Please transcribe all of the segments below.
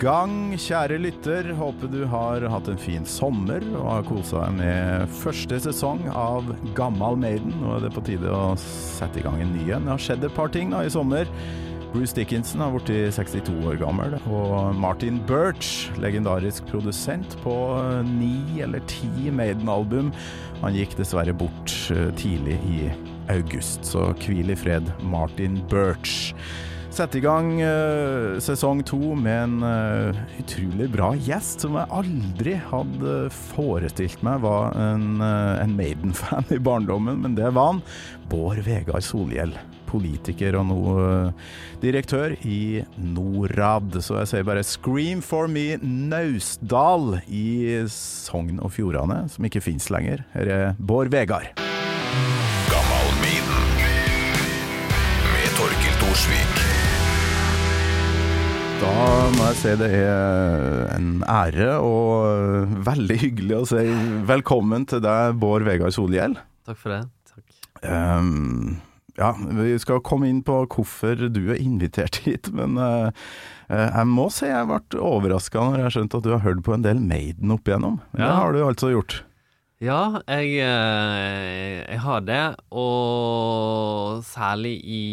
gang, kjære lytter. Håper du har hatt en fin sommer og har kosa deg med første sesong av Gammal Maiden. Nå er det på tide å sette i gang en ny en. Det har skjedd et par ting da i sommer. Bruce Dickinson har blitt 62 år gammel, og Martin Birch, legendarisk produsent på ni eller ti Maiden-album, han gikk dessverre bort eh, tidlig i august. Så hvil i fred, Martin Birch. Sette i gang uh, sesong to med en uh, utrolig bra gjest som jeg aldri hadde forestilt meg var en, uh, en Maiden-fan i barndommen, men det var han. Bård Vegard Solhjell. Politiker og nå direktør i Norad. Så jeg sier bare 'Scream for me Naustdal' i Sogn og Fjordane, som ikke fins lenger. Her er Bård Vegard. Må jeg si det er en ære og veldig hyggelig å si velkommen til deg, Bård Vegard Solhjell. Takk for det. Takk. Um, ja, vi skal komme inn på hvorfor du er invitert hit, men uh, jeg må si jeg ble overraska når jeg skjønte at du har hørt på en del Maiden opp igjennom. Det har du altså gjort. Ja, jeg, eh, jeg har det, og særlig i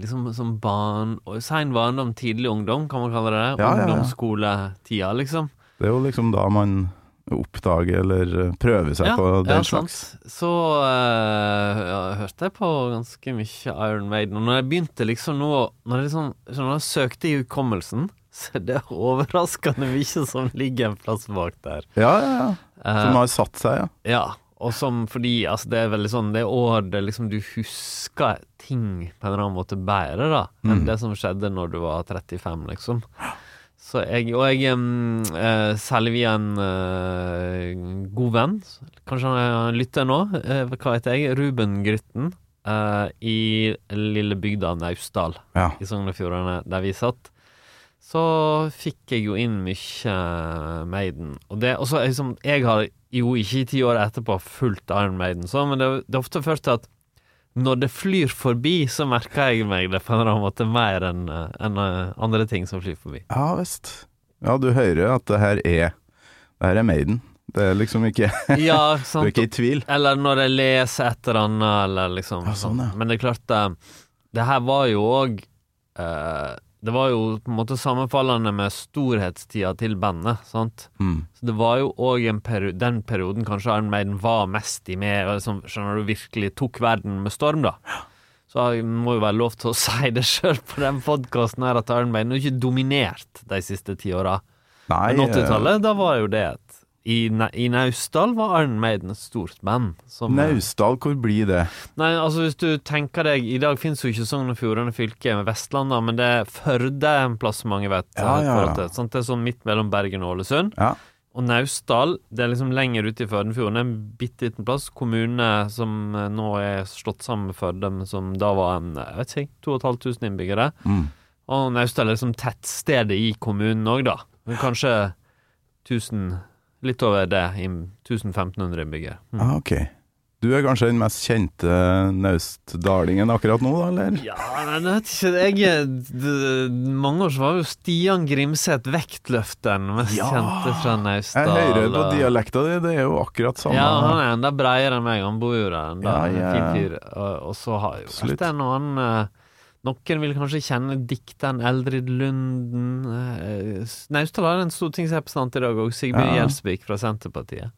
liksom som barn og Sein barndom, tidlig ungdom, kan man kalle det. Ja, ja, ja. Ungdomsskoletida, liksom. Det er jo liksom da man oppdager eller prøver seg på den slags. sant. Så uh, ja, hørte jeg på ganske mye Iron Maiden. Og når jeg begynte liksom nå Når jeg liksom når jeg søkte i hukommelsen, så er det overraskende mye som ligger en plass bak der. Ja, ja, ja. Eh, Som har satt seg, ja. Ja, og som fordi altså, det er veldig sånn Det er år det liksom du husker ting på en eller annen måte bedre, da, enn Mm. det som skjedde når du var 35, liksom. Så jeg, og jeg um, Særlig via en uh, god venn, kanskje han er lytter nå, uh, hva heter jeg, Ruben Grytten, uh, i lille bygda Naustdal ja. i Sogn og Fjordane, der vi satt, så fikk jeg jo inn mye Maiden. Og det, også, liksom, jeg har jo ikke i ti år etterpå fulgt Iron Maiden, så, men det, det er ofte først at når det flyr forbi, så merker jeg meg det på en eller annen måte mer enn en eh, andre ting som flyr forbi. Ja visst. Ja, du hører at det her er Det her er Maiden. Det er liksom ikke Ja, Du er ikke i tvil. Eller når jeg leser et eller annet, eller liksom Ja, sånn, ja. Men det er klart, eh, det her var jo òg Det var jo på en måte sammenfallende med storhetstida til bandet, sant. Mm. Så det var jo òg peri den perioden kanskje Iron Maiden var mest i med, og liksom, skjønner du, virkelig tok verden med storm, da. Så jeg må jo være lov til å si det sjøl på den podkasten her, at Iron Maiden har ikke dominert de siste ti åra. Men eh, 80-tallet, da var jo det et i, I Naustdal var Iron Maiden et stort band. som- Naustdal, hvor blir det? Nei, altså hvis du tenker deg I dag finnes jo ikke Sogn og Fjordane fylke med Vestlandet, men det er Førde en plass mange vet. Ja, ja, ja. til, sant? Det er sånn midt mellom Bergen og Ålesund. Ja. Og Naustdal, det er liksom lenger ute i Førdenfjorden. En bitte liten plass. Kommune som eh, nå er slått sammen med Førde, men som da var en jeg vet ikke, 2500 innbyggere. Mm. Og Naustdal er liksom tettstedet i kommunen òg, da. Men kanskje 1000 Litt over det. i 1500 innbyggere. Mm. Ah, ok. Du er kanskje den mest kjente naustdalingen akkurat nå, da, eller? Ja, men jeg vet ikke jeg, d- Mange år så var jo Stian Grimseth vektløfteren mest Ja. kjente fra Jeg hører på dialekta di, det er jo akkurat samme. Ja, han er enda breiere enn meg. Han bor jo der enda. Ja, ja, Fin fyr. Og, og så har jo vært en og annen eh, Noen vil kanskje kjenne dikteren Eldrid Lunden. eh, Naustdal har en stortingsrepresentant i dag òg, Sigbjørn Ja. Gjelsvik fra Senterpartiet.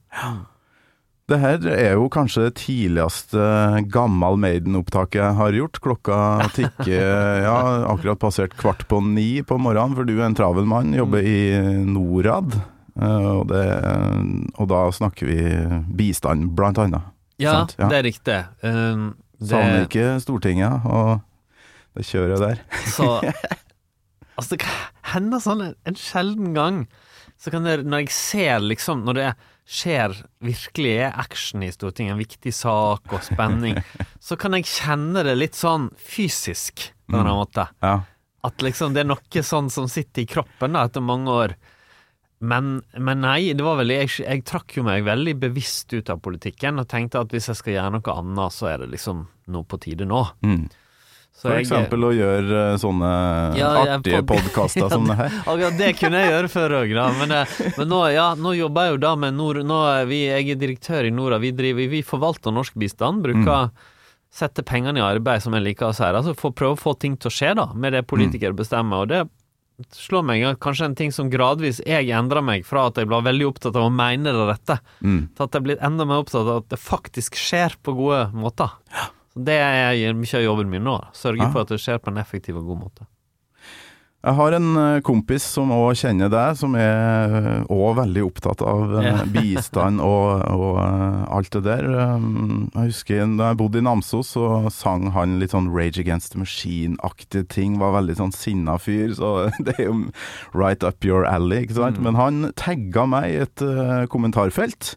Det her er jo kanskje det tidligste gammal Maiden-opptaket jeg har gjort. Klokka tikker ja, akkurat passert kvart på ni på morgenen, for du er en travel mann, jobber i Norad. eh, Og, det, og da snakker vi bistand, blant annet. Ja, Sant, ja. det er riktig. Um, det- Savner ikke Stortinget og det jeg der. Så Altså, det hender sånn en, en sjelden gang Så kan det, når jeg ser liksom Når det skjer virkelig er action i Stortinget, en viktig sak og spenning, så kan jeg kjenne det litt sånn fysisk, på en eller annen måte. Ja. At liksom det er noe sånn som sitter i kroppen da, etter mange år. Men, men nei, det var veldig, jeg, jeg trakk jo meg veldig bevisst ut av politikken og tenkte at hvis jeg skal gjøre noe annet, så er det liksom noe på tide nå. Mm. Så For jeg- eksempel å gjøre eh, sånne Ja, artige pod- podkaster Ja, som det her. Akkurat det kunne jeg gjøre før òg. Men, eh, men nå, ja, nå jobber jeg jo da med Nord... Nå er vi, jeg er direktør i Norad. Vi, driver, vi forvalter norsk bistand. Bruker Sette pengene i arbeid, som jeg liker å si. Altså for prøve å få ting til å skje, da. Med det politikere bestemmer. Og det slår meg at kanskje en ting som gradvis jeg endra meg fra at jeg ble veldig opptatt av å mene det rette, Mm. til at jeg er blitt enda mer opptatt av at det faktisk skjer på gode måter. Så det er mye av jobben min nå. Sørge Ja. for at det skjer på en effektiv og god måte. Jeg har en eh, kompis som òg kjenner deg, som er òg veldig opptatt av eh, Ja. bistand og, og eh, alt det der. Um, Jeg husker da jeg bodde i Namsos, så sang han litt sånn Rage Against the Machine-aktige ting. Var veldig sånn sinna fyr, så det er jo right up your alley, ikke sant. Men han tagga meg i et eh, kommentarfelt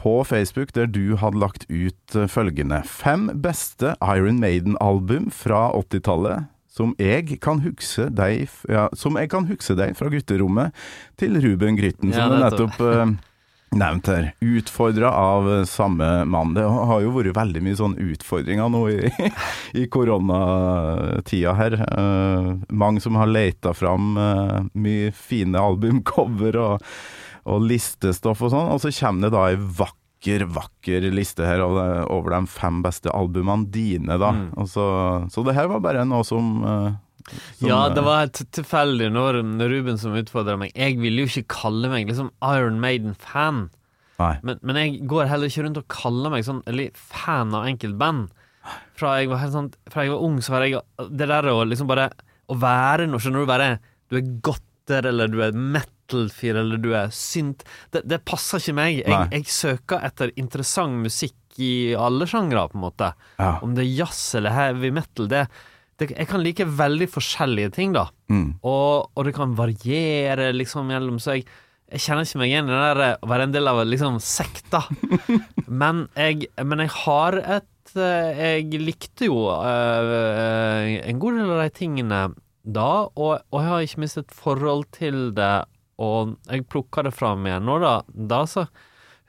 på Facebook der du hadde lagt ut eh, følgende Fem beste Iron Maiden-album fra 80-tallet som jeg kan huske deg ja, Som jeg kan huske deg fra gutterommet til Ruben Grytten, Ja, som du nettopp. uh, nevnt her. Utfordra av eh, samme mann. Det har jo vært veldig mye sånn utfordringer nå i, i koronatida her. Uh, mange som har leita fram uh, mye fine albumcover og, og listestoff og sånn, og så kommer det da ei vakker vakker liste her over, over de fem beste albumene dine, da. Mm. Så, så det her var bare noe som, uh, som Ja, eh, det var helt tilfeldig når Ruben som utfordra meg. Jeg ville jo ikke kalle meg liksom Iron Maiden-fan, men, men jeg går heller ikke rundt og kaller meg sånn eller fan av enkeltband. Fra jeg var helt sånn Fra jeg var ung, så var jeg Det der å liksom bare Å være noe, skjønner du, bare Du er godter, eller du er metal-fyr, eller du er synt Det, det passer ikke meg. Jeg, jeg søker etter interessant musikk i alle sjangre, på en måte. Ja. Om det er jazz eller heavy metal, det, det Jeg kan like veldig forskjellige ting, da. Mm. Og, og det kan variere liksom mellom Så jeg, jeg kjenner ikke meg igjen i det der eh, å være en del av liksom sekta. men, jeg, men jeg har et eh, Jeg likte jo eh, en god del av de tingene da, og, og jeg har ikke minst et forhold til det. Og jeg plukker det fram igjen nå, da. Da så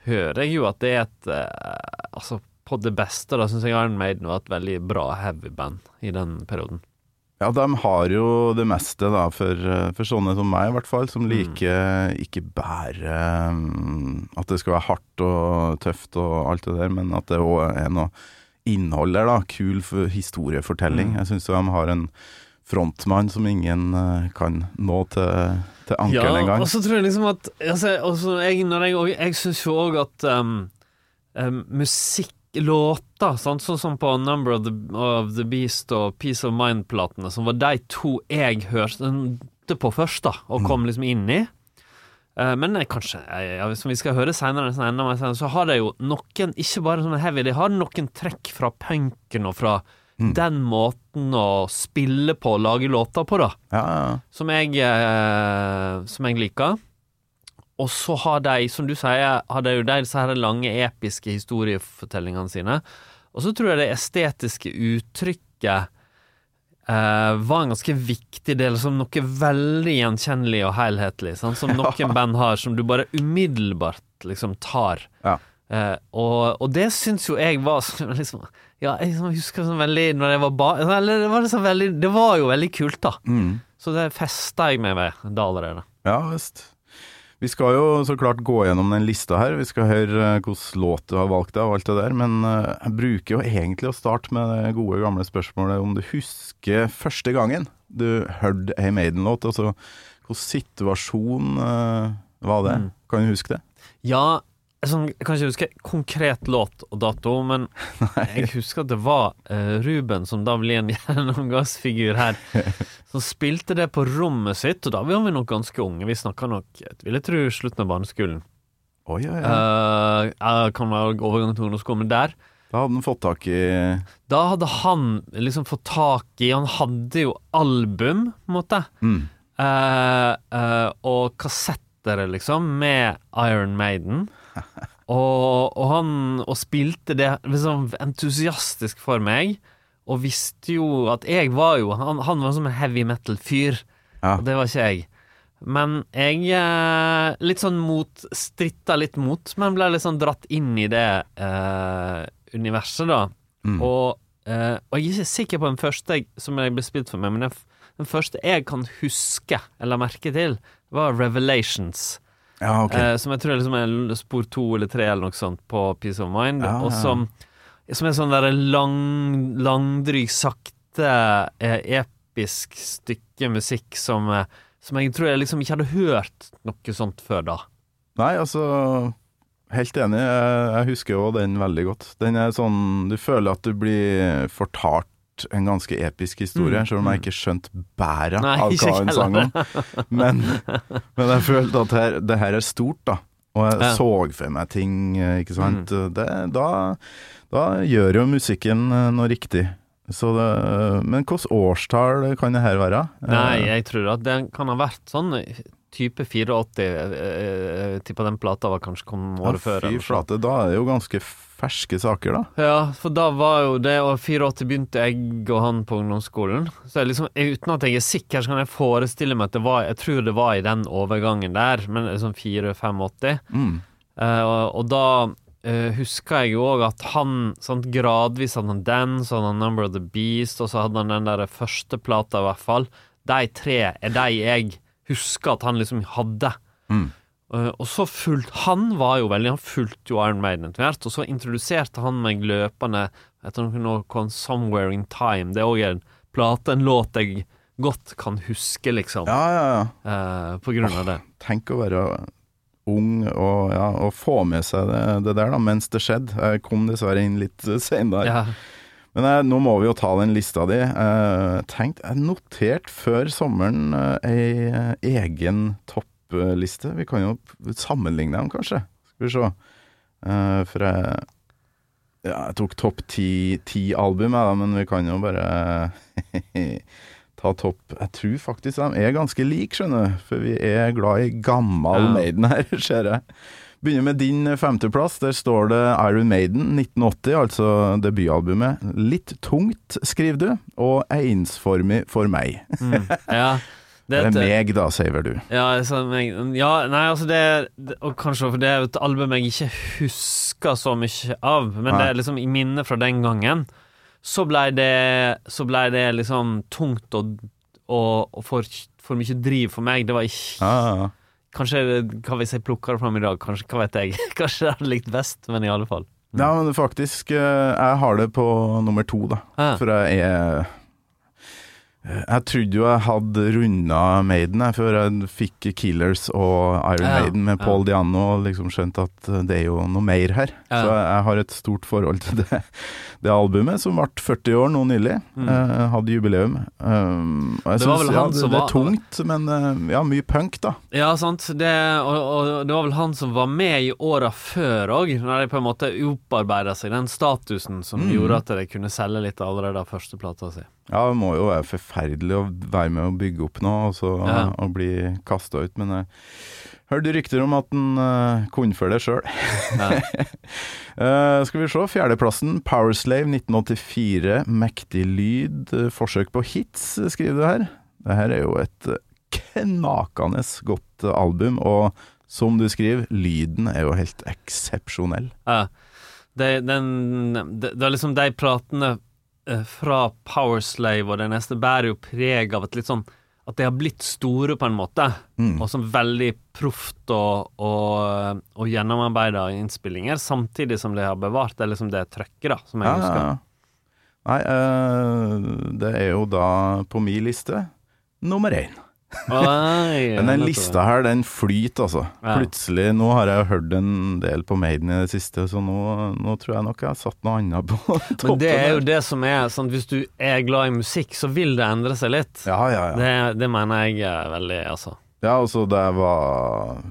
hører jeg jo at det er et eh, Altså, på det beste, da syns jeg Iron Maiden var et veldig bra heavy-band i den perioden. Ja, de har jo det meste, da, for, for sånne som meg, i hvert fall, Mm. som liker ikke bare mm, at det skal være hardt og tøft og alt det der, men at det òg er noe innhold der, da. Kul historiefortelling. Mm. Jeg syns de har en frontmann som ingen eh, kan nå til, til ankelen ja, engang. og så tror jeg liksom at altså, også jeg, jeg, jeg syns jo òg at um, um, musikk Låter, sånn som på Number of the, of the Beast og Peace of Mind-platene, som var de to jeg hørte på først, da, og kom liksom inn i. Eh, men jeg, kanskje, jeg, jeg, som vi skal høre senere, så har de jo noen, ikke bare sånne heavy, de har noen trekk fra punken og fra den måten å spille på lage låter på, da Ja, ja. som jeg, eh, som jeg liker. Og så har de, som du sier, har de jo de disse her lange, episke historiefortellingene sine. Og så tror jeg det estetiske uttrykket eh, var en ganske viktig del, som noe veldig gjenkjennelig og helhetlig. Sånn, som noen band har, som du bare umiddelbart liksom tar. Ja. Eh, og, og det syns jo jeg var sånn liksom, Ja, jeg liksom husker sånn veldig Når jeg var ba... Eller det var, liksom veldig, det var jo veldig kult, da. Mm. Så det festa jeg meg ved da allerede. Ja visst. Vi skal jo så klart gå gjennom den lista her. Vi skal høre hvordan hvilken låt du har valgt deg og alt det der. Men eh, jeg bruker jo egentlig å starte med det gode gamle spørsmålet om du husker første gangen du hørte ei Maiden-låt. Altså hvilken situasjon uh, var det? Mm. Kan du huske det? Ja, sånn, jeg kan ikke huske konkret låt og dato, men jeg husker at det var uh, Ruben, som da blir en gjennomgangsfigur her, som spilte det på rommet sitt, og da var vi nok ganske unge. Vi snakka nok, jeg vil jeg tro, slutten av barneskolen. Å ja, ja. Uh, kan være overgangen til ungdomsskolen, men der Da hadde han fått tak i Da hadde han liksom fått tak i Han hadde jo album, på en måte. mm. Uh, uh, og kassetter, liksom, med Iron Maiden. Og, og han og spilte det liksom entusiastisk for meg, og visste jo at jeg var jo Han, han var som en heavy metal-fyr, Ja. og det var ikke jeg. Men jeg eh, Litt sånn mot Stritta litt mot, men ble litt sånn dratt inn i det eh, universet, da. Mm. Og, eh, Og jeg er ikke sikker på den første jeg- som jeg ble spilt for meg, men den, den første jeg kan huske eller merke til, var Revelations. Ja, okay. Eh, som jeg tror liksom er spor to eller tre eller noe sånt på Peace of Mind. Ja, Og som, som er sånn der lang, langdryg, sakte, eh, episk stykke musikk som, eh, som jeg tror jeg liksom ikke hadde hørt noe sånt før da. Nei, altså Helt enig. Jeg, jeg husker jo den veldig godt. Den er sånn Du føler at du blir fortalt en ganske episk historie, Mm, selv om jeg ikke skjønte bæra av hva hun sang om. Men, men jeg følte at her, det her er stort, da. Og jeg Ja. Mm. så for meg ting, eh, ikke sant. Det, da, da gjør jo musikken eh, noe riktig. Så det, men hvilket årstall kan det her være? Nei, Eh, jeg tror at det kan ha vært sånn type 84. Jeg tipper den plata var kanskje kom året ja, før. Fy sånn. flate, da er det jo ganske ferske saker, da. Ja, for da var jo det, og 84 begynte jeg og han på ungdomsskolen. Så liksom, uten at jeg er sikker, så kan jeg forestille meg at det var Jeg tror det var i den overgangen der, men liksom 4-85. Mm. Uh, og, og da uh, husker jeg jo òg at han sånn gradvis hadde han den, så hadde han Number of the Beast, og så hadde han den der første plata, i hvert fall. De tre er de jeg husker at han liksom hadde. Mm. Uh, og så fulgte Han var jo veldig Han fulgte jo Iron Maiden etter hvert, og så introduserte han meg løpende etter noe nå, kom 'Somewhere in Time'. Det er òg en plate, en låt jeg godt kan huske, liksom, Ja, ja, ja. Uh, på grunn av det. Tenk å være ung og, ja, og få med seg det, det der da, mens det skjedde. Jeg kom dessverre inn litt senere. Ja. Men eh, nå må vi jo ta den lista di. Eh, tenkt, jeg noterte før sommeren eh, ei eh, egen toppliste. Vi kan jo sammenligne dem, kanskje. Skal vi se. Eh, for jeg ja, jeg tok topp ti, ti album, jeg, da, men vi kan jo bare ta topp Jeg tror faktisk de er ganske like, skjønner du. For vi er glad i gammel Ja. Maiden her, ser jeg. Begynner med din femteplass. Der står det Iron Maiden 1980, altså debutalbumet. Litt tungt, skriver du, og ensformig for meg. Mm. ja. Det er meg, da, sier vel du. Ja, så ja, nei, altså det, er- Og kanskje for det er et album jeg ikke husker så mye av, men Nei. det er liksom i minnet fra den gangen. Så blei det Så blei det liksom tungt og, og, og for, for mye driv for meg. Det var ikke ah, ja. Kanskje Hva hvis jeg plukker det fram i dag? Kanskje, hva vet jeg? Kanskje det hadde likt best, men i alle fall. Ja, men faktisk, eh, jeg har det på nummer to, da. Ah, For jeg er Jeg trodde jo jeg hadde runda Maiden jeg, før jeg fikk Killers og Iron Ja, Maiden med ja. Paul Diano, og liksom skjønte at det er jo noe mer her. Ja. Så jeg har et stort forhold til det, det albumet, som ble 40 år nå nylig. Mm. Jeg hadde jubileum. Um, og jeg Det var vel ja, det, det var- er tungt, men eh, ja, mye punk, da. Ja, sant. Det, og, og det var vel han som var med i åra før òg, når de på en måte opparbeida seg den statusen som Mm. gjorde at de kunne selge litt allerede av første plata si. Ja, det må jo være forferdelig å være med å bygge opp noe, og så Ja. og bli kasta ut. Men jeg hørte rykter om at han uh, kunne for det sjøl. Ja. uh, skal vi se, fjerdeplassen. Powerslave 1984. Mektig lyd. eh, forsøk på hits, eh, skriver du her. Det her er jo et eh, knakende godt eh, album, og som du skriver, lyden er jo helt eksepsjonell. Ja. Det, den, det er liksom de platene eh, fra Powerslave og det neste bærer jo preg av et litt sånn At de har blitt store, på en måte, Mm. og som veldig proft og, og, og gjennomarbeida innspillinger, samtidig som de har bevart det liksom det trøkket, da, som jeg Ja, ja, husker. ja. Nei, øh, det er jo da på min liste nummer én. Men den lista her, den flyter, altså. Ja. Plutselig, nå har jeg hørt en del på Maiden i det siste, så nå, nå tror jeg nok jeg har satt noe annet på toppen. Men det er jo det som er sant? Hvis du er glad i musikk, så vil det endre seg litt. Ja, ja, ja. Det, det mener jeg veldig Altså. Ja, altså da jeg var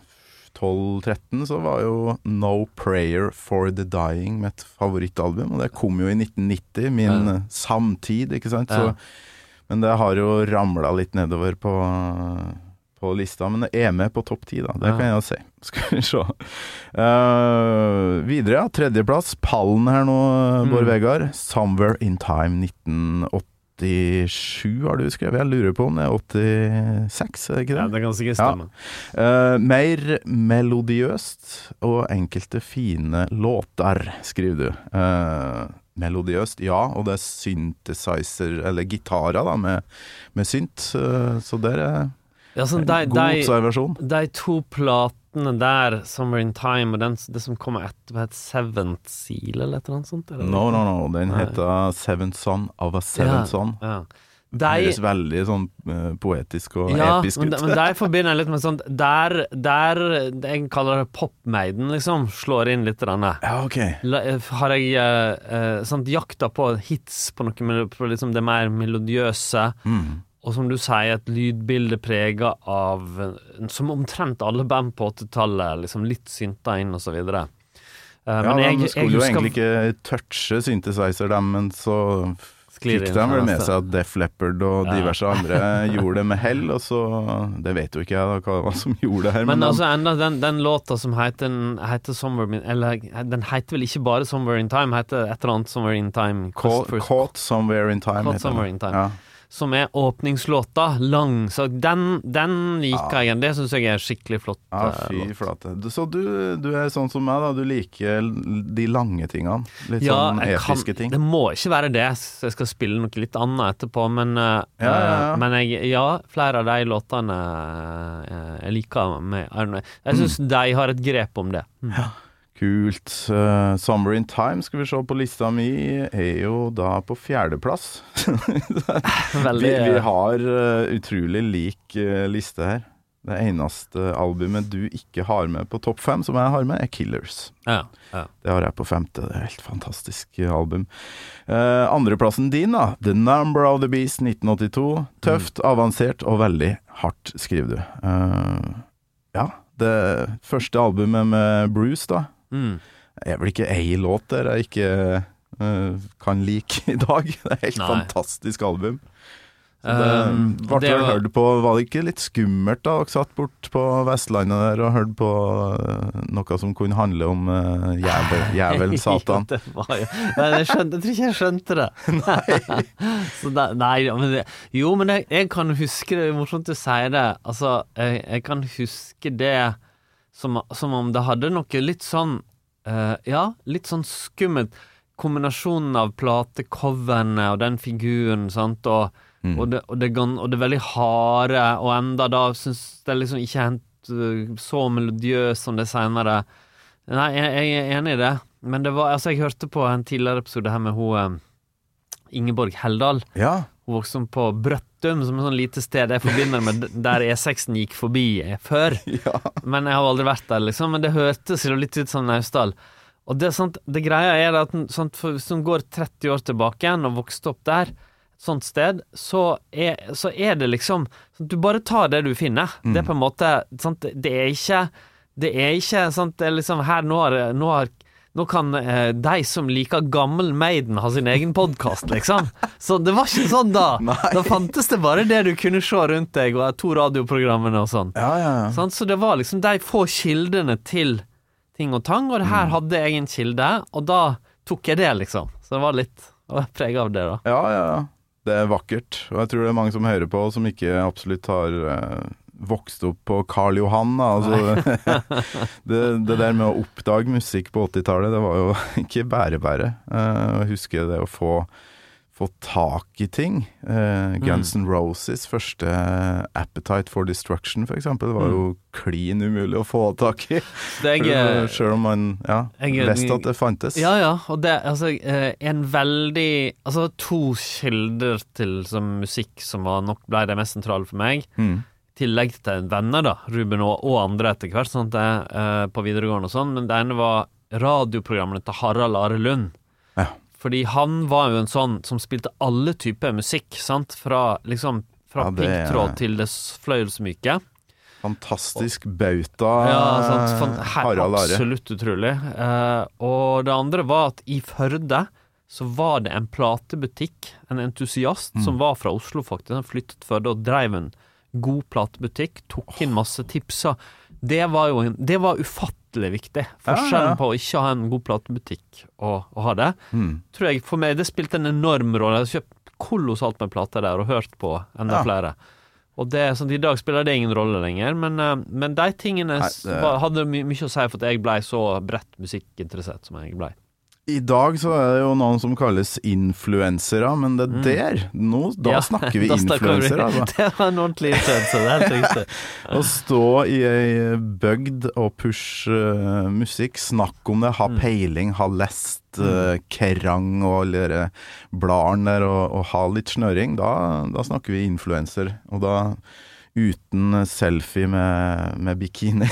12-13, så var jo No Prayer for the Dying mitt favorittalbum, og det kom jo i 1990, min samtid, ikke sant. Så, men det har jo ramla litt nedover på, på lista, men det er med på topp ti, da. Det Ja. kan jeg jo si. Skal vi se. Uh, videre, ja. Tredjeplass. Pallen her nå, Bård Mm. Vegard. 'Somewhere in Time' 1987 har du skrevet. Jeg lurer på om det er 86, er det ikke det? Ja, det kan sikkert Ja. stemme. Eh, mer melodiøst og enkelte fine låter, skriver du. Eh, melodiøst, ja. Og det er synthesizer, eller gitarer, da, med, med synt. eh, Så det er Ja, så de, god de, observasjon. de to platene der, 'Summer in Time', og den, det som kommer etterpå, het 'Seventh Seal', eller et eller annet sånt? eller? No, no, no. Den heter 'Seventh Son of a Seventh Ja, Son'. Ja. Høres De, veldig sånn eh, poetisk og ja, episk ut. men der forbinder jeg litt med sånt Der, der jeg kaller det pop-maiden, liksom, slår inn litt. Denne. Ja, ok. La, har jeg eh, eh, sånt, jakta på hits på noe på liksom det mer melodiøse, Mm. og som du sier, et lydbilde prega av eh, Som omtrent alle band på 80-tallet, liksom litt synta inn, og så videre. Uh, Ja, men de jeg, jeg skulle jo egentlig ikke touche synthesizer, dem, men så fikk de vel med seg at Def Leppard og Ja. diverse andre gjorde det med hell, og så Det vet jo ikke jeg da, hva det var som gjorde det her, Men men, altså enda den, den låta som heter, heter 'Somewhere Eller den heter vel ikke bare 'Somewhere in Time', heter et eller annet 'Somewhere in Time'. Caught, Caught Somewhere in Time. Caught heter Somewhere in Time. Ja. Som er åpningslåta. Lang. Så den, den liker jeg. Det syns jeg er skikkelig flott. Ja, eh, fy flate. Så du, du er sånn som meg, da. Du liker de lange tingene. Litt Ja, sånn episke kan, ting. det må ikke være det, så jeg skal spille noe litt annet etterpå, men, eh, Ja, ja, ja. eh, men jeg, ja, flere av de låtene jeg liker med Jeg syns Mm. de har et grep om det. Mm. Kult. Uh, Summer in Time, skal vi se på lista mi, er jo da på fjerdeplass. Veldig vi, vi har uh, utrolig lik uh, liste her. Det eneste albumet du ikke har med på topp fem, som jeg har med, er Killers. ja, ja. Det har jeg på femte. Det er helt fantastisk eh, album. Uh, andreplassen din, da. The Number of the Beast 1982. Tøft, avansert og veldig hardt, skriver du. Uh, ja, det første albumet med Bruce, da. Mm. er vel ikke ei låt der jeg ikke uh, kan like i dag. Det er helt Nei. fantastisk album. Så det Um, ble vel hørt på Var det ikke litt skummelt da dere satt bort på Vestlandet der og hørte på uh, noe som kunne handle om uh, jævel, jævel Satan? Ja, det var jo Nei, jeg, skjønte, jeg tror ikke jeg skjønte det. Så da, nei, men det, jo, men jeg, jeg kan huske det. Det er morsomt du sier det. Altså, jeg, jeg kan huske det som, som om det hadde noe litt sånn uh, Ja, litt sånn skummelt. Kombinasjonen av platecoverne og den figuren, sant, og, Mm. og, det, og, det, og det veldig harde, og enda da syns det liksom ikke er uh, så melodiøst som det seinere. Nei, jeg, jeg er enig i det, men det var Altså, jeg hørte på en tidligere episode her med hun eh, Ingeborg Heldal. Ja. Hun vokste opp på Brøttum, som et sånn lite sted jeg forbinder med der E6-en gikk forbi før. ja. Men jeg har aldri vært der, liksom. Men det hørtes jo litt ut som Naustdal. Og det, sant, det greia er at sant, hvis du går 30 år tilbake igjen og vokste opp der, et sånt sted, så er, så er det liksom sant, Du bare tar det du finner. Det er på en måte Det er ikke Det er ikke sant, det er liksom Her nå har, nå har nå kan eh, de som liker gammel Maiden ha sin egen podkast, liksom. Så det var ikke sånn da. Nei. Da fantes det bare det du kunne se rundt deg, og to radioprogrammene og sånn. Ja, ja, ja. Sant? Så det var liksom de få kildene til ting og tang, og det Mm. her hadde jeg en kilde, og da tok jeg det, liksom. Så det var litt prega av det, da. Ja, ja, ja. Det er vakkert. Og jeg tror det er mange som hører på, som ikke absolutt har eh, vokst opp på Karl Johan. Altså, det, det der med å oppdage musikk på 80-tallet, det var jo ikke bare bare. Eh, Jeg husker det å få, få tak i ting. Eh, Guns N' Roses første Appetite for Destruction, for eksempel, var jo klin umulig å få tak i. Det jeg, det- Selv om man ja, jeg- visste at det fantes. Ja, ja, og det altså eh, en veldig Altså to kilder til som musikk som var nok ble det mest sentrale for meg. Mm. Tillegg til venner, da, Ruben og, og andre etter hvert, sånn jeg, eh, på videregående og sånn. Men det ene var radioprogrammene til Harald Are Lund. Ja. Fordi han var jo en sånn som spilte alle typer musikk, sant. Fra liksom fra Ja, det piggtråd til det fløyelsmyke. Fantastisk bauta, Ja, sant. Fan, Harald Are. absolutt utrolig. Eh, og det andre var at i Førde så var det en platebutikk, en entusiast Mm. som var fra Oslo, faktisk. Han flyttet Førde og drev en god platebutikk, tok inn masse tipser. Det var jo en, det var ufattelig viktig. Forskjellen Ja, ja. på å ikke ha en god platebutikk og, og ha det, Mm. tror jeg for meg det spilte en enorm rolle. Jeg har kjøpt kolossalt med plater der og hørt på enda Ja. flere. Og det, sånn, I dag spiller det ingen rolle lenger, men, eh, men de tingene Nei, det- hadde my mye å si for at jeg blei så bredt musikkinteressert som jeg blei. I dag så er det jo noen som kalles influensere, men det er der nå, Da Mm. Ja, snakker vi influensere, altså. Det var en ordentlig influenser, det er helt riktig. Å stå i ei bygd og pushe uh, musikk, snakke om det, ha Mm. peiling, ha lest uh, Kerrang og alle de bladene der, og, og ha litt snøring, da, da snakker vi influenser. Og da uten selfie med, med bikini.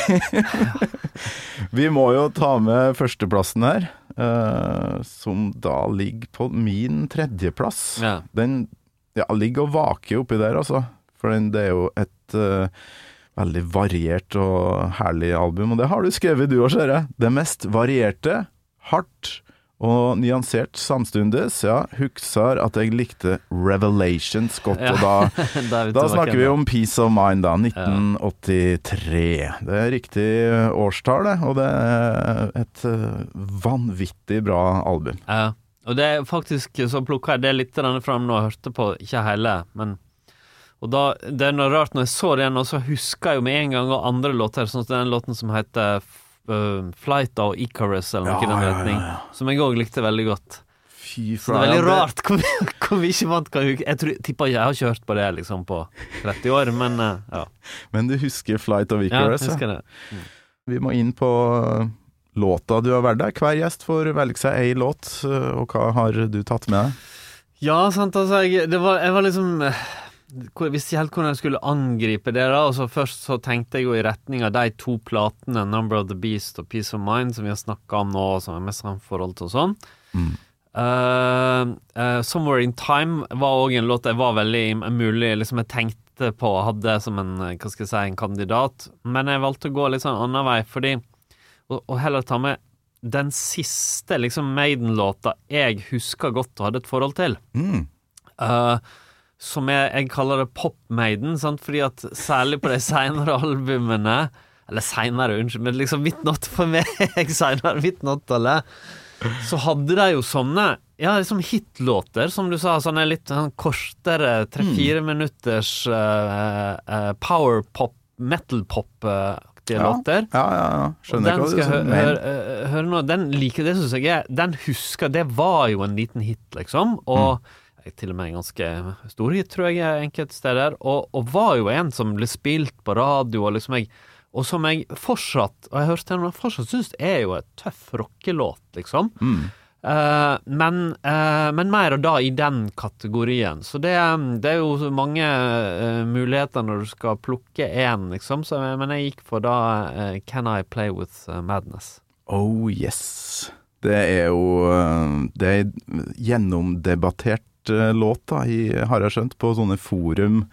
vi må jo ta med førsteplassen her, eh, som da ligger på min tredjeplass. Ja. Den ja, ligger og vaker oppi der, altså. For den, det er jo et uh, veldig variert og herlig album, og det har du skrevet du òg, ser jeg. Det mest varierte, hardt og nyansert samstundes. Ja, husker at jeg likte Revelations godt, Ja. og da Da, er snakker vi om Peace of Mind, da. 1983. Det er riktig årstall, det. Og det er et eh, vanvittig bra album. Ja. Og det er faktisk så plukka jeg det litt fram nå jeg hørte på, ikke hele, men Og da, Det er noe rart når jeg så igjen, og så husker jeg jo med en gang og andre låter, sånn som den låten som heter Flight of Icarus, eller noe i den retning, som jeg òg likte veldig godt. Fy Så det er veldig rart hvor, hvor mye man kan huske Jeg tror, tipper jeg har kjørt på det liksom på 30 år, men uh, ja. Men du husker Flight of. Icarus? Ja, husker det. Vi må inn på uh, låta du har valgt deg. Hver gjest får velge seg ei låt, og hva har du tatt med deg? Ja, sant, altså jeg, det var, jeg var liksom Visste ikke helt hvordan jeg skulle angripe det. da Og så Først så tenkte jeg jo i retning av de to platene, 'Number of the Beast' og 'Peace of Mind', som vi har snakka om nå, og som er mest samforhold forhold til og sånn. Mm. Uh, uh, 'Somewhere in Time' var òg en låt jeg var veldig mulig Liksom jeg tenkte på og hadde som en eh, hva skal jeg si, en kandidat, men jeg valgte å gå litt sånn annen vei, fordi Og, og heller ta med den siste liksom Maiden-låta jeg husker godt og hadde et forhold til. Mm. Eh, som jeg, jeg kaller det pop-Maiden, fordi at særlig på de seinere albumene Eller seinere, unnskyld, men liksom midt nått for meg, seinere eller så hadde de jo sånne ja, liksom hitlåter, som du sa, sånne litt sånn kortere, tre-fire minutters uh, power-pop, metal-pop-aktige Ja. låter. Ja, ja, ja. Skjønner ikke hva du hø Hør, hør, hør nå, den liker det syns jeg Den husker Det var jo en liten hit, liksom. Og Mm. Til og med en ganske stor hit, tror jeg, enkelte steder. Og, og var jo en som ble spilt på radio, og liksom jeg og som jeg fortsatt, og jeg hørte henne, fortsatt syns er jo et tøff rockelåt, liksom. Mm. Uh, men, uh, men mer da i den kategorien. Så det, det er jo så mange uh, muligheter når du skal plukke én, liksom. Så, men jeg gikk for da Can I Play With Madness. Oh yes. Det er jo Det er gjennomdebattert uh, låt, da, i, har jeg skjønt, på sånne forum.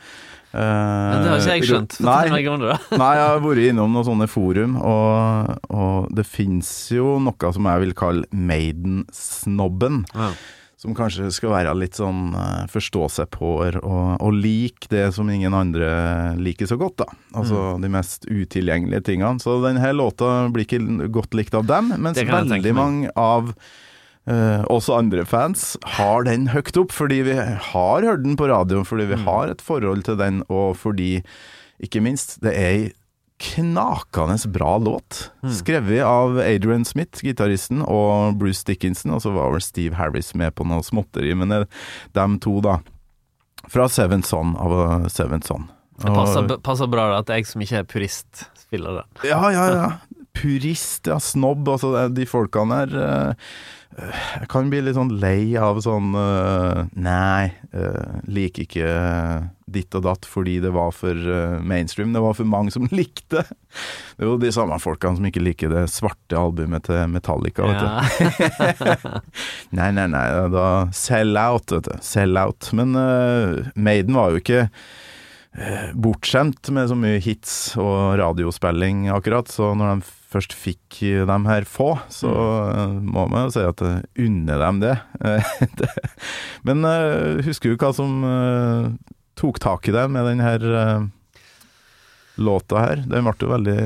Uh, det har ikke jeg skjønt. Nei, nei, jeg har vært innom noen sånne forum, og, og det fins jo noe som jeg vil kalle Maiden-snobben. Ja. Som kanskje skal være litt sånn eh, forstå seg på og, og like det som ingen andre liker så godt, da. Altså Mm. de mest utilgjengelige tingene. Så denne låta blir ikke godt likt av dem, mens veldig mange av eh, også andre fans har den høyt opp, fordi vi har hørt den på radioen, fordi vi Mm. har et forhold til den, og fordi, ikke minst, det er ei knakende bra låt. Mm. Skrevet av Adrian Smith, gitaristen, og Bruce Dickinson, og så var vel Steve Harris med på noe småtteri, men det er dem to, da. Fra Seven Son, av Seven Son. Det passer, passer bra da, at jeg som ikke er purist, spiller den. Ja, ja, ja. Purist, ja. Snobb. Altså, de folkene der eh, Jeg kan bli litt sånn lei av sånn eh, Nei, uh, liker ikke ditt og datt fordi det var for eh, mainstream. Det var for mange som likte. Det er jo de samme folkene som ikke liker det svarte albumet til Metallica, vet du. Nei, nei, nei, da Sell out, vet du. Sell out. Men uh, Maiden var jo ikke eh, bortskjemt med så mye hits og radiospilling, akkurat. Så når de først fikk de her få, så eh, må man jo si at jeg unner dem det. Eh. Men eh, husker du hva som eh, tok tak i deg med den her eh, låta her? Den ble jo veldig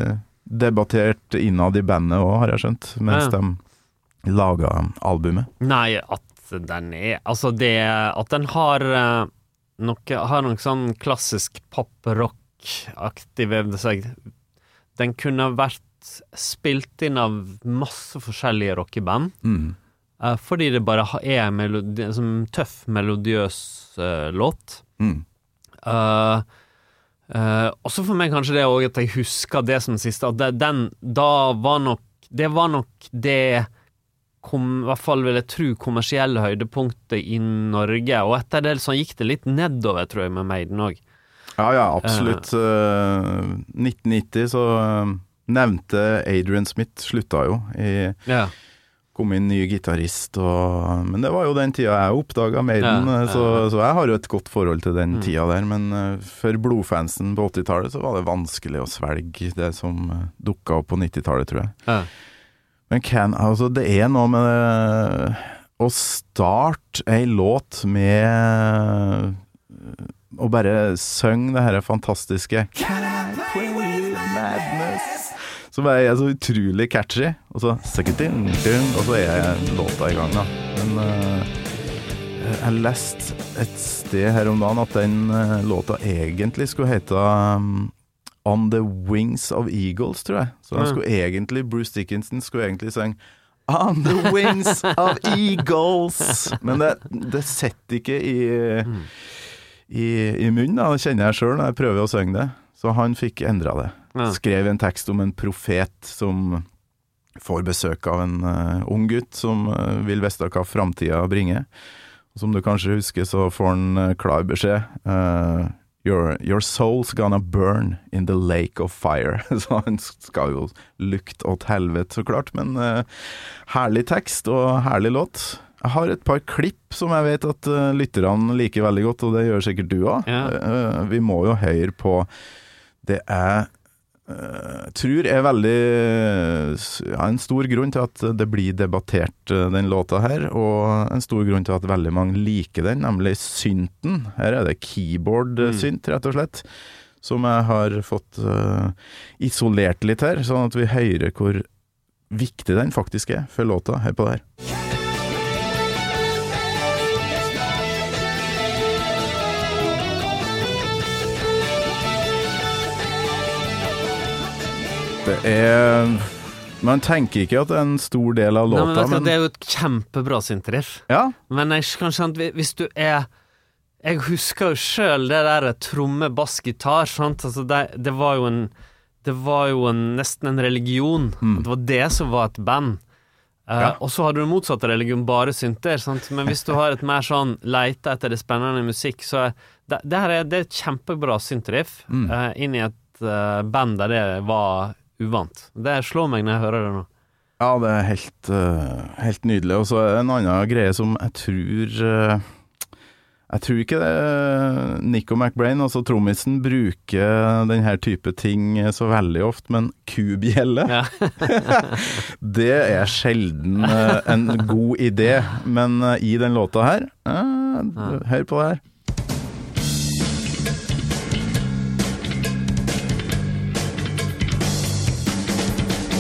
debattert innad i bandet òg, har jeg skjønt, mens Ja. de laga albumet. Nei, at den er Altså, det At den har eh, noe Har noe sånn klassisk pop-rock-aktig ved seg. Den kunne vært spilt inn av masse forskjellige rockeband. Mm. Uh, fordi det bare er en melodi, sånn tøff, melodiøs uh, låt. Mm. Uh, uh, også for meg kanskje det òg at jeg husker det som siste, at det, den da var nok Det var nok det kom, i hvert fall vil jeg tro kommersielle høydepunktet i Norge, og etter det så gikk det litt nedover, tror jeg, med Maiden òg. Ja, ja, absolutt. Eh, 1990 så eh, nevnte Adrian Smith slutta jo. I, Ja. kom inn ny gitarist og Men det var jo den tida jeg oppdaga Maiden, Ja, ja, så, ja. så jeg har jo et godt forhold til den Mm. tida der. Men eh, for blodfansen på 80-tallet så var det vanskelig å svelge det som uh, dukka opp på 90-tallet, tror jeg. Ja. Men can, altså det er noe med det, å starte ei låt med eh, å bare synge det her fantastiske Can I play Som er er så utrolig catchy. Og så og så er låta i gang, da. Men uh, jeg leste et sted her om dagen at den eh, låta egentlig skulle hete um, On the Wings of Eagles, tror jeg. Så den skulle egentlig, Bruce Dickinson skulle egentlig synge On the Wings of Eagles. Men det, det sitter ikke i, i, i munnen, da. det kjenner jeg sjøl når jeg prøver å synge det. Så han fikk endra det. Skrev en tekst om en profet som får besøk av en uh, ung gutt som uh, vil vite hva framtida bringer. Og Som du kanskje husker, så får han uh, klar beskjed. your, your soul's gonna burn in the lake of fire. Så han skal jo lukte åt helvete, så klart. Men herlig tekst og herlig låt. Jeg har et par klipp som jeg vet at lytterne liker veldig godt, og det gjør sikkert du òg. Ja. vi må jo høre på Det eh, tror er veldig ja, En stor grunn til at det blir debattert, eh, den låta her, og en stor grunn til at veldig mange liker den, nemlig synten. Her er det keyboard-synt, rett og slett. Som jeg har fått uh, isolert litt her, sånn at vi hører hvor viktig den faktisk er for låta. Hør på det her. Det er Man tenker ikke at det er en stor del av Nei, men låta, du, hva, men Det er jo et kjempebra syntriff. Ja, Men jeg kan skjønne at hvis du er Jeg husker jo sjøl det der tromme, bass, gitar. Sant? Altså det, det var jo en Det var jo en, nesten en religion. Mm. Det var det som var et band. Eh, Ja. Og så har du motsatt religion, bare synter. Sant? Men hvis du har et mer sånn leite etter det spennende musikk, så det, det her er, det er et kjempebra syntriff Mm. uh, inn i et uh, band der det var uvant. Det slår meg når jeg hører det nå. Ja, det er helt, uh, helt nydelig. Og så er det en annen greie som jeg tror uh, Jeg tror ikke det Nico McBrain, altså trommisen, bruker denne type ting så veldig ofte, men kubjelle, Ja. det er sjelden uh, en god idé. Men eh, i den låta her eh, Hør på det her.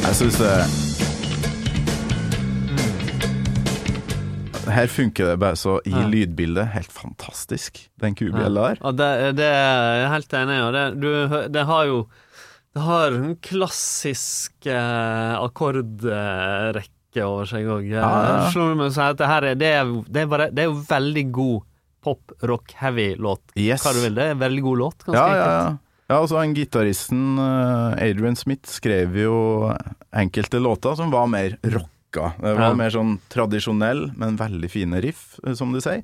Jeg syns det Her funker det bare så i Ja. lydbildet. Helt fantastisk, den kubjella der. Ja, det, det er jeg helt enig i. Det, du, det har jo Det har en klassisk eh, akkordrekke over seg òg. Ja, det det er, det det jo veldig god pop, rock, heavy låt. Yes. Hva du vil. Det er en veldig god låt. Ganske ja, enkelt. ja. Ja, altså han Gitaristen eh, Adrian Smith skrev jo enkelte låter som var mer rocka. Det var Ja. mer sånn tradisjonell, men veldig fine riff, eh, som du sier.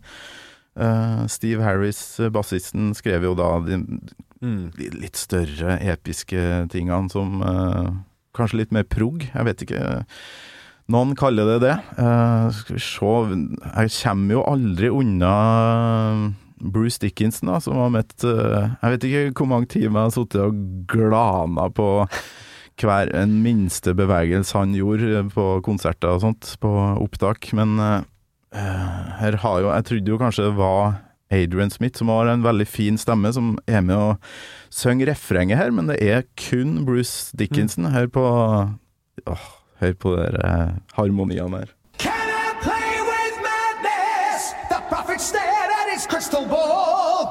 Eh, Steve Harris, bassisten, skrev jo da de, Mm. de litt større, episke tingene som Kanskje litt mer prog, jeg vet ikke. Noen kaller det det. Uh, skal vi se Jeg kommer jo aldri unna Bruce Dickinson, da, som har møtt eh, Jeg vet ikke hvor mange timer jeg har sittet og glana på hver en minste bevegelse han gjorde på konserter og sånt, på opptak. Men eh, eh, her har jo Jeg trodde jo kanskje det var Adrian Smith, som har en veldig fin stemme, som er med og synger refrenget her, men det er kun Bruce Dickinson. Hør på åh, Hør på de eh, harmoniene her. Crystal ball.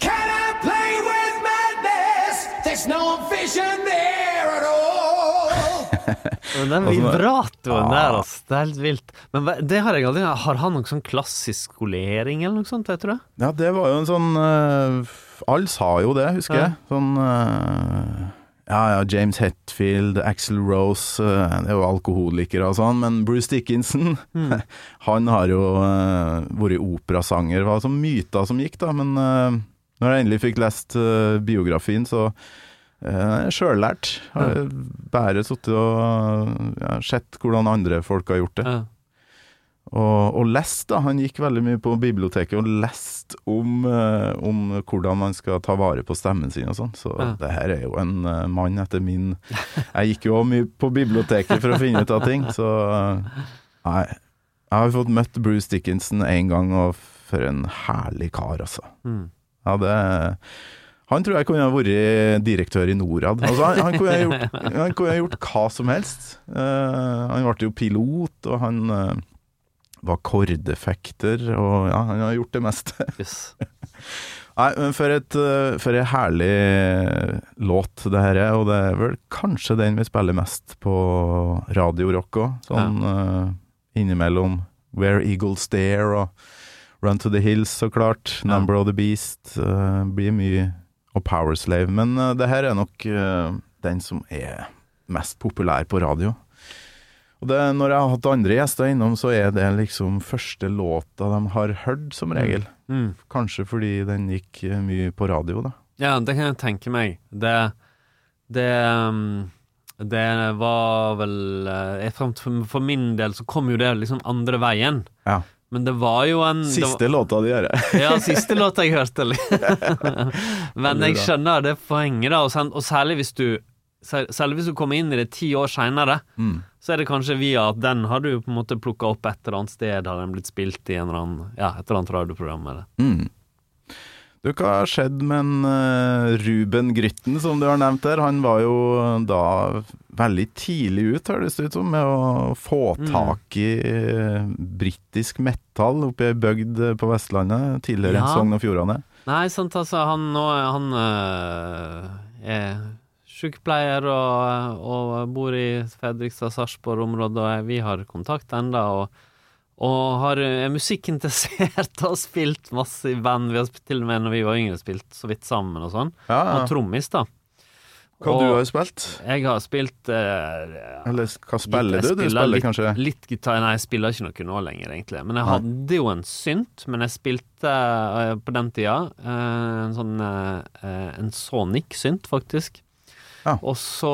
Can I play with madness? There's no vision there at all. Den Altså, vibratoen ah. der, altså. Det er helt vilt. Men det har jeg aldri Har han noen sånn klassisk skolering eller noe sånt, vet du det? Ja, det var jo en sånn uh, Alle sa jo det, husker Ja. jeg. Sånn eh, Ja, ja, James Hetfield, Axel Rose eh, Det er jo alkoholikere og sånn, men Bruce Dickinson Mm. Han har jo uh, vært operasanger. Det var sånn myter som gikk, da. Men uh, når jeg endelig fikk lest uh, biografien, så uh, Sjøllært. Har bare sittet og uh, sett hvordan andre folk har gjort det. Ja. Og, og lest, da. Han gikk veldig mye på biblioteket og lest om, eh, om hvordan man skal ta vare på stemmen sin og sånn. Så Ja. det her er jo en eh, mann etter min Jeg gikk jo mye på biblioteket for å finne ut av ting, så eh, Nei. Jeg har fått møtt Bruce Dickinson én gang, og for en herlig kar, altså. Mm. Ja, det Han tror jeg kunne ha vært direktør i Norad. Altså, han, han, kunne gjort, han kunne ha gjort hva som helst. Uh, han ble jo pilot, og han eh, var kordefekter, og ja, han har gjort det meste. Yes. Nei, men for et eh, for en herlig låt det her er, og det er vel kanskje den vi spiller mest på Radio Rock òg. Sånn eh, innimellom Where Eagles Stare og Run to the Hills, så klart. Ja. Number of the Beast. uh, blir mye Og Powerslave, Men uh, det her er nok den som er mest populær på radio. Og det, når jeg har hatt andre gjester innom, så er det liksom første låta de har hørt, som regel. Mm. Kanskje fordi den gikk eh, mye på radio, da. Ja, det kan jeg tenke meg. Det Det um, Det var vel eh, For min del så kom jo det liksom andre veien. Ja. Men det var jo en Siste var- låta de gjør. Ja, siste låta jeg hørte. Men jeg skjønner det poenget, da. Og særlig hvis du Særlig hvis du kommer inn i det ti år seinere, Mm. Så er det kanskje via at den har du på en måte plukka opp et eller annet sted, har den blitt spilt i en eller annen, ja, et eller annet radioprogram. Eller. Mm. Du, hva har skjedd med en, uh, Ruben Grytten, som du har nevnt der? Han var jo da veldig tidlig ut, høres det ut som, med å få Mm. tak i mm. britisk metal oppe i ei bygd på Vestlandet, tidligere Ja. Sogn og Fjordane. Nei, sant, altså, han nå Han øh, er sykepleier og, og bor i Fredrikstad-Sarpsborg-området, og vi har kontakt enda og, og har, er musikkinteressert og har spilt masse i band. Vi har til og med når vi var yngre spilt så vidt sammen og sånn. Ja, Og trommis, da. Hva og- du har spilt? Jeg har spilt eh, Eller hva spiller du? Du spiller litt, kanskje Litt gitar Nei, jeg spiller ikke noe nå lenger, egentlig. Men jeg Nei. hadde jo en synt, men jeg spilte eh, på den tida eh, en sånn eh, En Sonic-synt, faktisk. Ja. Så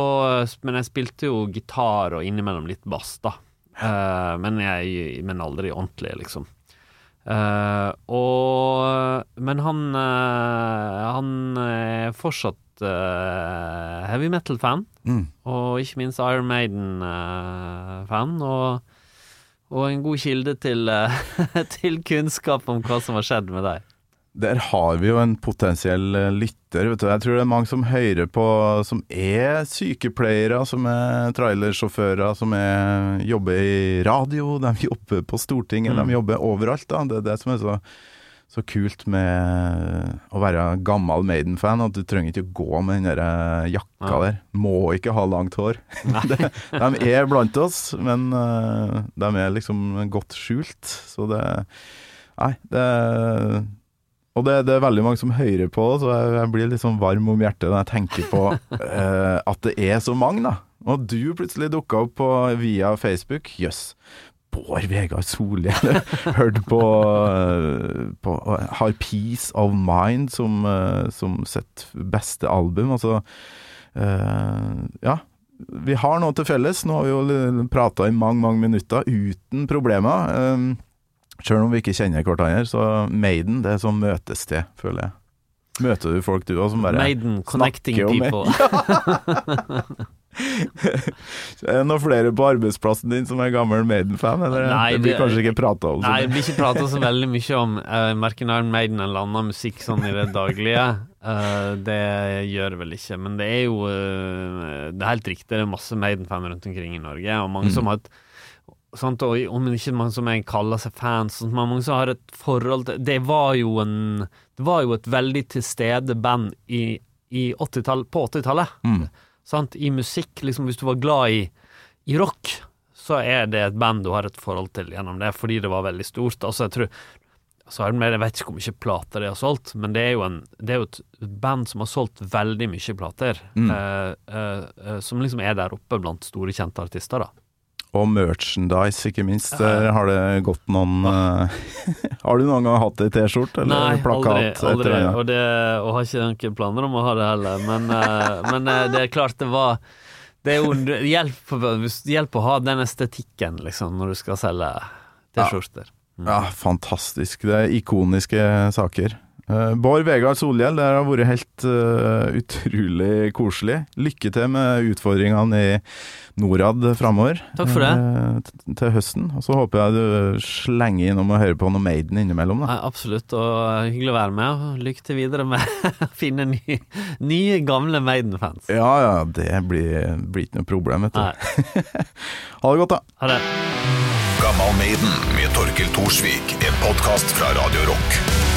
Men jeg spilte jo gitar og innimellom litt bass, da. Uh, men, jeg, men aldri ordentlig, liksom. Uh, og Men han uh, Han er fortsatt heavy metal-fan. mm. Og ikke minst Iron Maiden-fan. og, og en god kilde til, til kunnskap om hva som har skjedd med deg. Der har vi jo en potensiell eh, lytter. Vet du. Jeg tror det er mange som hører på, som er sykepleiere, som er trailersjåfører, som er, jobber i radio, de jobber på Stortinget, Mm. de jobber overalt. Da. Det er det som er så, så kult med å være gammel Maiden-fan, at du trenger ikke å gå med den der eh, jakka Ja. der. Må ikke ha langt hår. de, de er blant oss, men eh, de er liksom godt skjult, så det Nei, det og det, det er veldig mange som hører på, så jeg, blir litt sånn varm om hjertet når jeg tenker på eh, at det er så mange, da. Og du plutselig dukka opp på, via Facebook. Jøss. Bård Vegard Solhjell hørte på, eh, på Har Peace of Mind som, eh, som sitt beste album. Altså eh, Ja. Vi har noe til felles. Nå har vi jo prata i mange, mange minutter uten problemer. Um, Sjøl om vi ikke kjenner hverandre, så Maiden det er sånn møtested, føler jeg. Møter du folk du òg som bare Maiden connecting people. Er det noen flere på arbeidsplassen din som er gammel Maiden-fan? Eller Nei, det blir kanskje ikke prata om? Nei, det blir ikke prata så veldig mye om uh, verken Iron Maiden eller annen musikk sånn i det daglige. Uh, det gjør det vel ikke. Men det er jo uh, Det er helt riktig, det er masse Maiden-fan rundt omkring i Norge, og mange Mm. som har et Sant, og om ikke man som jeg kaller seg fans, sånn, men mange som har et forhold til Det var jo en Det var jo et veldig til stede band i, i 80-tall, på 80-tallet. Mm. I musikk, liksom hvis du var glad i i rock så er det et band du har et forhold til gjennom det, fordi det var veldig stort. Altså, jeg tror så Iron Maiden, Jeg vet ikke hvor mye plater de har solgt, men det er jo, en, det er jo et band som har solgt veldig mye plater. Mm. eh, eh, eh, som liksom er der oppe blant store, kjente artister, da. Og merchandise, ikke minst. Der har det gått noen eh, Har du noen gang hatt ei T-skjorte eller Nei, plakat? aldri. aldri. Og, det, og har ikke noen planer om å ha det heller. Men, eh, men eh, det er klart det var Det er jo hjelp, hjelp å ha den estetikken, liksom, når du skal selge T-skjorter. Ja, fantastisk. Det er ikoniske saker. Eh, Bård Vegard Solhjell, det har vært helt uh, utrolig koselig. Lykke til med utfordringene i Norad framover. Takk for det. Uh, til høsten. Og så håper jeg du slenger innom og hører på noe Maiden innimellom. Da. Nei, absolutt, og hyggelig å være med. Lykke til videre med å finne nye, nye gamle Maiden-fans. Ja ja, det blir, blir ikke noe problem, vet du. Nei, Ha det godt, da. ha det. Gammal Maiden med Torkel Thorsvik. En podkast fra Radio Rock.